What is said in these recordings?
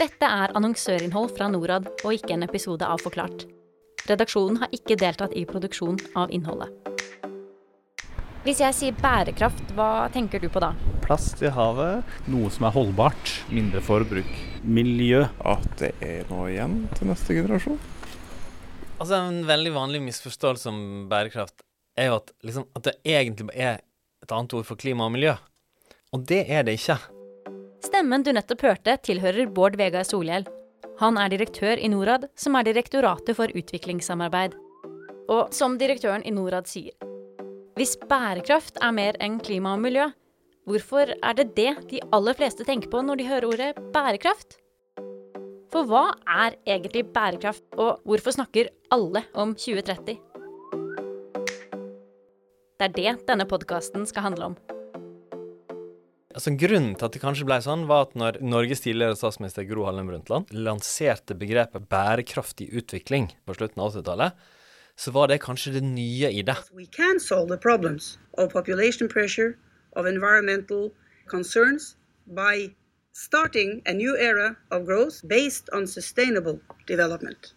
Dette er annonsørinnhold fra Norad og ikke en episode av Forklart. Redaksjonen har ikke deltatt i produksjon av innholdet. Hvis jeg sier bærekraft, hva tenker du på da? Plast i havet. Noe som er holdbart. Mindre forbruk. Miljø. At det er noe igjen til neste generasjon. Altså En veldig vanlig misforståelse om bærekraft er jo at, liksom, at det egentlig er et annet ord for klima og miljø. Og det er det ikke. Stemmen du nettopp hørte, tilhører Bård Vegar Solhjell. Han er direktør i Norad, som er Direktoratet for utviklingssamarbeid. Og som direktøren i Norad sier, hvis bærekraft er mer enn klima og miljø, hvorfor er det det de aller fleste tenker på når de hører ordet bærekraft? For hva er egentlig bærekraft, og hvorfor snakker alle om 2030? Det er det denne podkasten skal handle om. Altså Grunnen til at det kanskje ble sånn, var at når Norges tidligere statsminister Gro Harlem Brundtland lanserte begrepet bærekraftig utvikling på slutten av 80-tallet, så var det kanskje det nye i det. We can solve the problems of population pressure, of environmental concerns by starting a new era of growth based on sustainable development.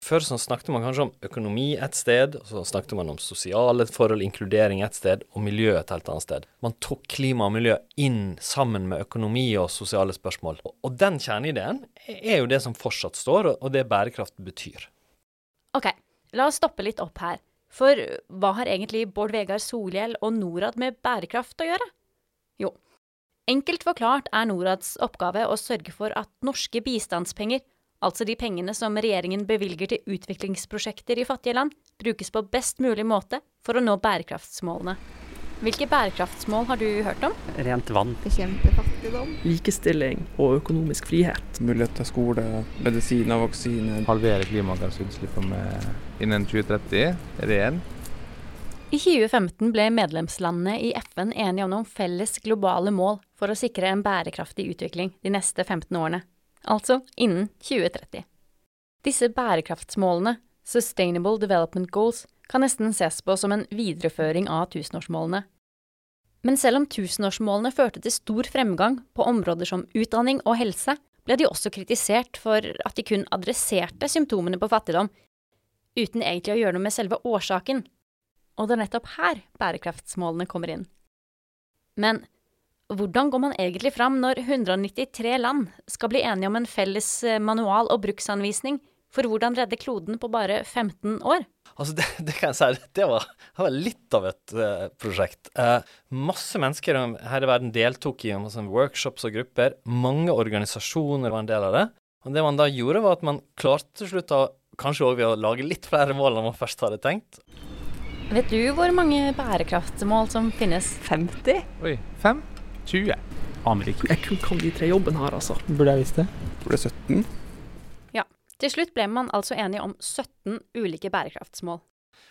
Før så snakket man kanskje om økonomi et sted, og så snakket man om sosiale forhold, inkludering et sted, og miljø et helt annet sted. Man tok klima og miljø inn sammen med økonomi og sosiale spørsmål. Og den kjerneideen er jo det som fortsatt står, og det bærekraft betyr. Ok, la oss stoppe litt opp her. For hva har egentlig Bård Vegar Solhjell og Norad med bærekraft å gjøre? Jo, enkelt forklart er Norads oppgave å sørge for at norske bistandspenger altså de pengene som regjeringen bevilger til utviklingsprosjekter i fattige land, brukes på best mulig måte for å nå bærekraftsmålene. Hvilke bærekraftsmål har du hørt om? Rent vann. Bekjempe fattigdom. Likestilling og økonomisk frihet. Mulighet til skole, medisiner, vaksiner. Halvere klimagassutslippene innen 2030. Ren. I 2015 ble medlemslandene i FN enige om noen felles globale mål for å sikre en bærekraftig utvikling de neste 15 årene altså innen 2030. Disse bærekraftsmålene, Sustainable Development Goals, kan nesten ses på som en videreføring av tusenårsmålene. Men selv om tusenårsmålene førte til stor fremgang på områder som utdanning og helse, ble de også kritisert for at de kun adresserte symptomene på fattigdom, uten egentlig å gjøre noe med selve årsaken. Og det er nettopp her bærekraftsmålene kommer inn. Men hvordan går man egentlig fram når 193 land skal bli enige om en felles eh, manual og bruksanvisning for hvordan redde kloden på bare 15 år? Altså, det, det kan jeg si, det var, det var litt av et uh, prosjekt. Uh, masse mennesker her i verden deltok i masse workshops og grupper. Mange organisasjoner var en del av det. Og det man da gjorde, var at man klarte til slutt av, Kanskje òg ved å lage litt flere mål enn man først hadde tenkt. Vet du hvor mange bærekraftsmål som finnes? 50? Oi, fem? 20. Aner ikke. Jeg kun kan de tre jobben her, altså. Burde jeg visst det? Tror det er 17. Ja. Til slutt ble man altså enige om 17 ulike bærekraftsmål.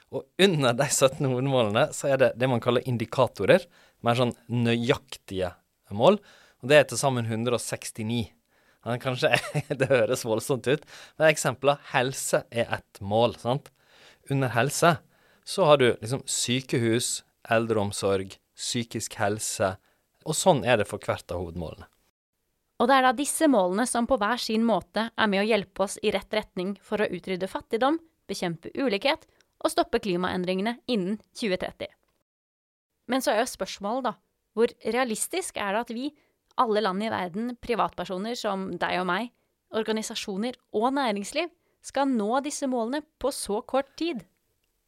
Og under de 17 hovedmålene så er det det man kaller indikatorer, mer sånn nøyaktige mål. Og det er til sammen 169. Kanskje det høres voldsomt ut, men eksempelet helse er ett mål. sant? Under helse så har du liksom sykehus, eldreomsorg, psykisk helse, og sånn er det for hvert av hovedmålene. Og det er da disse målene som på hver sin måte er med å hjelpe oss i rett retning for å utrydde fattigdom, bekjempe ulikhet og stoppe klimaendringene innen 2030. Men så er jo spørsmålet, da, hvor realistisk er det at vi, alle land i verden, privatpersoner som deg og meg, organisasjoner og næringsliv, skal nå disse målene på så kort tid?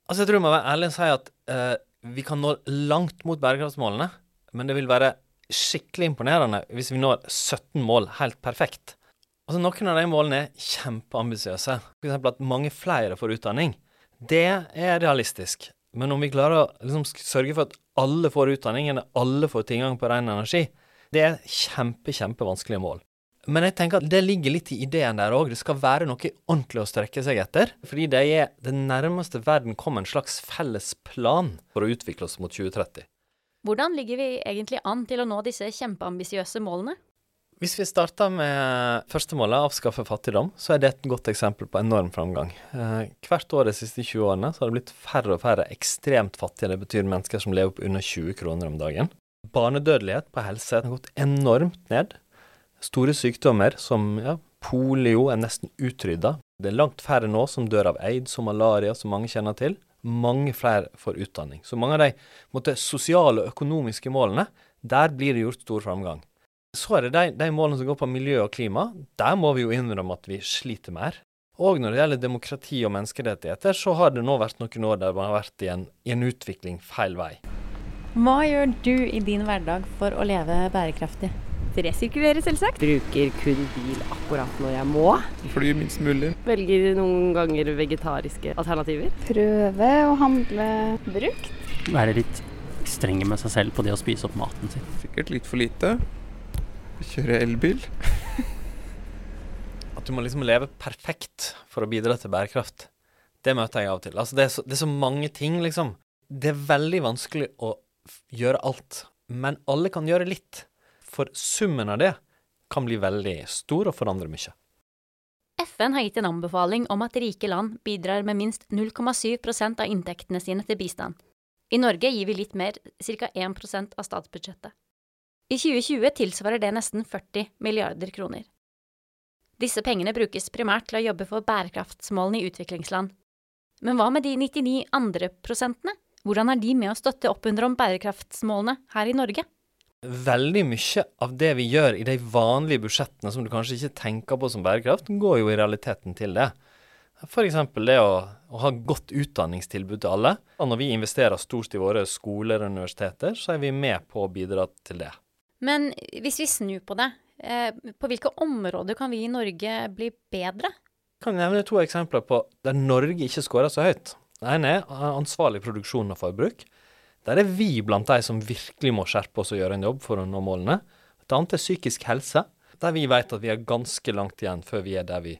Altså, jeg tror jeg må være ærlig og si at uh, vi kan nå langt mot bærekraftsmålene, men det vil være skikkelig imponerende hvis vi når 17 mål helt perfekt. Altså Noen av de målene er kjempeambisiøse. F.eks. at mange flere får utdanning. Det er realistisk. Men om vi klarer å liksom, sørge for at alle får utdanning, eller alle får tilgang på ren energi, det er kjempe, kjempevanskelige mål. Men jeg tenker at det ligger litt i ideen der òg. Det skal være noe ordentlig å strekke seg etter. Fordi det er det nærmeste verden kommer en slags felles plan for å utvikle oss mot 2030. Hvordan ligger vi egentlig an til å nå disse kjempeambisiøse målene? Hvis vi starter med første målet, avskaffe fattigdom, så er det et godt eksempel på enorm framgang. Eh, hvert år de siste 20 årene så har det blitt færre og færre ekstremt fattige. Det betyr mennesker som lever på under 20 kroner om dagen. Barnedødelighet på helse har gått enormt ned. Store sykdommer som ja, Polio er nesten utrydda. Det er langt færre nå som dør av aids og malaria, som mange kjenner til. Mange flere får utdanning. Så mange av de måtte, sosiale og økonomiske målene, der blir det gjort stor framgang. Så er det de, de målene som går på miljø og klima. Der må vi jo innrømme at vi sliter mer. Og når det gjelder demokrati og menneskerettigheter, så har det nå vært noen år der man har vært i en, i en utvikling feil vei. Hva gjør du i din hverdag for å leve bærekraftig? Resirkulere, selvsagt. Bruker kun bil akkurat når jeg må. Fly minst mulig. Velger noen ganger vegetariske alternativer. Prøve å handle brukt. Være litt strenge med seg selv på det å spise opp maten sin. Sikkert litt for lite. Kjøre elbil. At du må liksom leve perfekt for å bidra til bærekraft. Det møter jeg av og til. Altså det, er så, det er så mange ting, liksom. Det er veldig vanskelig å gjøre alt, men alle kan gjøre litt. For summen av det kan bli veldig stor og forandre mye. FN har gitt en anbefaling om at rike land bidrar med minst 0,7% av inntektene sine til bistand. I Norge gir vi litt mer, ca. 1% av statsbudsjettet. I 2020 tilsvarer det nesten 40 milliarder kroner. Disse pengene brukes primært til å jobbe for bærekraftsmålene i utviklingsland. Men hva med de 99 andre prosentene? Hvordan er de med å støtte opp under om bærekraftsmålene her i Norge? Veldig mye av det vi gjør i de vanlige budsjettene som du kanskje ikke tenker på som bærekraft, går jo i realiteten til det. F.eks. det å, å, ha godt utdanningstilbud til alle. Og når vi investerer stort i våre skoler og universiteter, så er vi med på å bidra til det. Men hvis vi snur på det, eh, på hvilke områder kan vi i Norge bli bedre? Jeg kan nevne to eksempler på der Norge ikke skårer så høyt. Det ene er ansvarlig produksjon og forbruk. Der er vi blant de som virkelig må skjerpe oss og gjøre en jobb for å nå målene. Et annet er psykisk helse, der vi vet at vi er ganske langt igjen før vi er der vi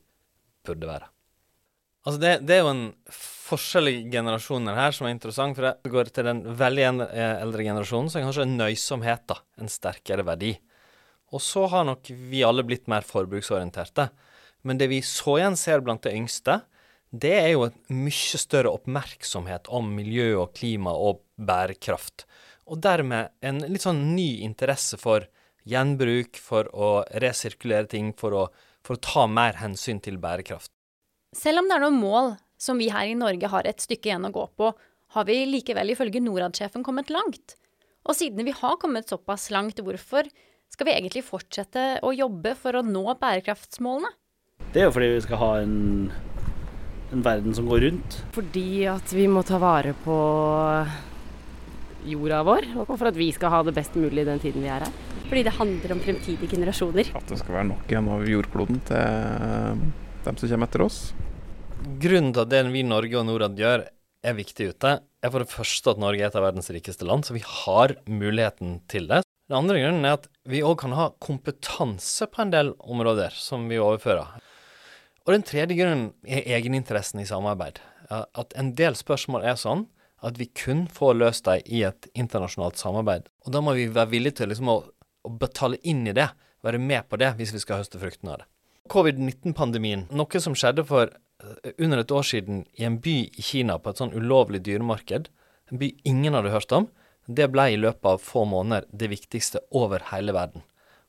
burde være. Altså det, det, er jo en forskjell i generasjoner her som er interessant. For det går til den veldig eldre generasjonen, så er kanskje nøysomhet da, en sterkere verdi. Og så har nok vi alle blitt mer forbruksorienterte. Men det vi så igjen ser blant de yngste, det er jo en mye større oppmerksomhet om miljø og klima og bærekraft. Og dermed en litt sånn ny interesse for gjenbruk, for å resirkulere ting, for å, for å ta mer hensyn til bærekraft. Selv om det er noen mål som vi her i Norge har et stykke igjen å gå på, har vi likevel ifølge Norad-sjefen kommet langt. Og siden vi har kommet såpass langt, hvorfor skal vi egentlig fortsette å jobbe for å nå bærekraftsmålene? Det er jo fordi vi skal ha en, en verden som går rundt. Fordi at vi må ta vare på jorda vår, og for at vi skal ha det best mulig den tiden vi er her. Fordi det handler om fremtidige generasjoner. At det skal være nok igjen av jordkloden til dem som kommer etter oss. Grunnen til at det vi i Norge og Norad gjør, er viktig ute, er for det første at Norge er et av verdens rikeste land, så vi har muligheten til det. Den andre grunnen er at vi òg kan ha kompetanse på en del områder som vi overfører. Og den tredje grunnen er egeninteressen i samarbeid. At en del spørsmål er sånn at vi kun får løst dem i et internasjonalt samarbeid. Og da må vi være villige til liksom å, å betale inn i det, være med på det, hvis vi skal høste fruktene av det covid-19-pandemien, noe som skjedde for eh, under et år siden i en by i Kina på et sånn ulovlig dyremarked, en by ingen hadde hørt om, det ble i løpet av få måneder det viktigste over hele verden.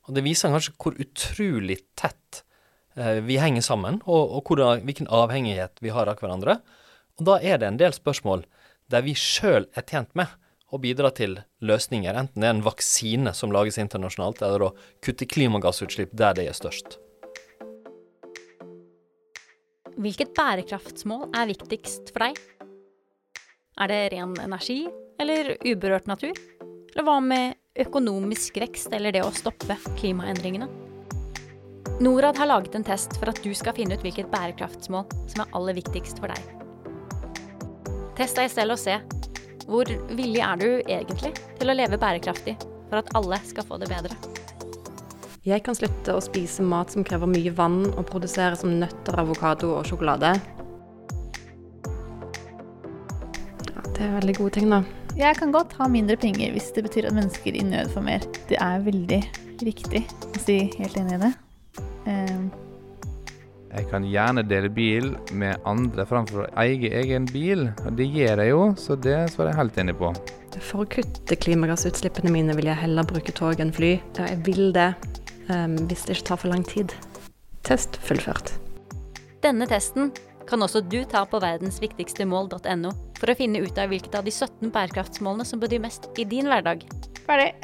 Og Det viser kanskje hvor utrolig tett vi henger sammen, og, og hvordan, hvilken avhengighet vi har av hverandre. Og Da er det en del spørsmål der vi sjøl er tjent med å bidra til løsninger, enten det er en vaksine som lages internasjonalt, eller å kutte klimagassutslipp der det er størst. Hvilket bærekraftsmål er viktigst for deg? Er det ren energi eller uberørt natur? Eller hva med økonomisk vekst eller det å stoppe klimaendringene? Norad har laget en test for at du skal finne ut hvilket bærekraftsmål som er aller viktigst for deg. Test deg selv og se. Hvor villig er du egentlig til å leve bærekraftig for at alle skal få det bedre? Jeg kan slutte å spise mat som krever mye vann, og produsere som nøtter, avokado og sjokolade. Ja, det er veldig gode ting, da. Jeg kan godt ha mindre penger hvis det betyr at mennesker i nød får mer. Det er veldig riktig å si helt enig i det. Jeg kan gjerne dele bil med andre framfor å eie egen bil. Og det gjør jeg jo, så det svarer jeg helt enig på. For å kutte klimagassutslippene mine vil jeg heller bruke tog enn fly. Ja, jeg vil det um, hvis det ikke tar for lang tid. Test fullført. Denne testen kan også du ta på verdensviktigstemål.no for å finne ut av hvilket av de 17 bærekraftsmålene som betyr mest i din hverdag. Ferdig.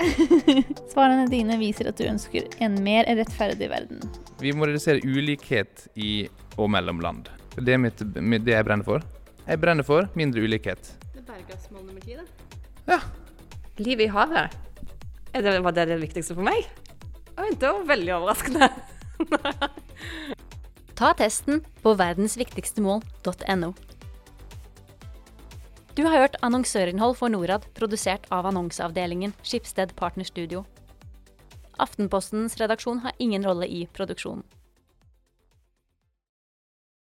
Svarene dine viser at du ønsker en mer rettferdig verden. Vi må redusere ulikhet i og mellom land. Det er mitt, det jeg brenner for. Jeg brenner for mindre ulikhet. Det er bærekraftsmål nummer ti, da. Ja. Livet i havet. Er det, var det det viktigste for meg? Oi, det var veldig overraskende. Ta testen på verdensviktigstemål.no. Du har hørt annonsørinnhold for Norad, produsert av annonseavdelingen Skipsted Partnerstudio. Aftenpostens redaksjon har ingen rolle i produksjonen.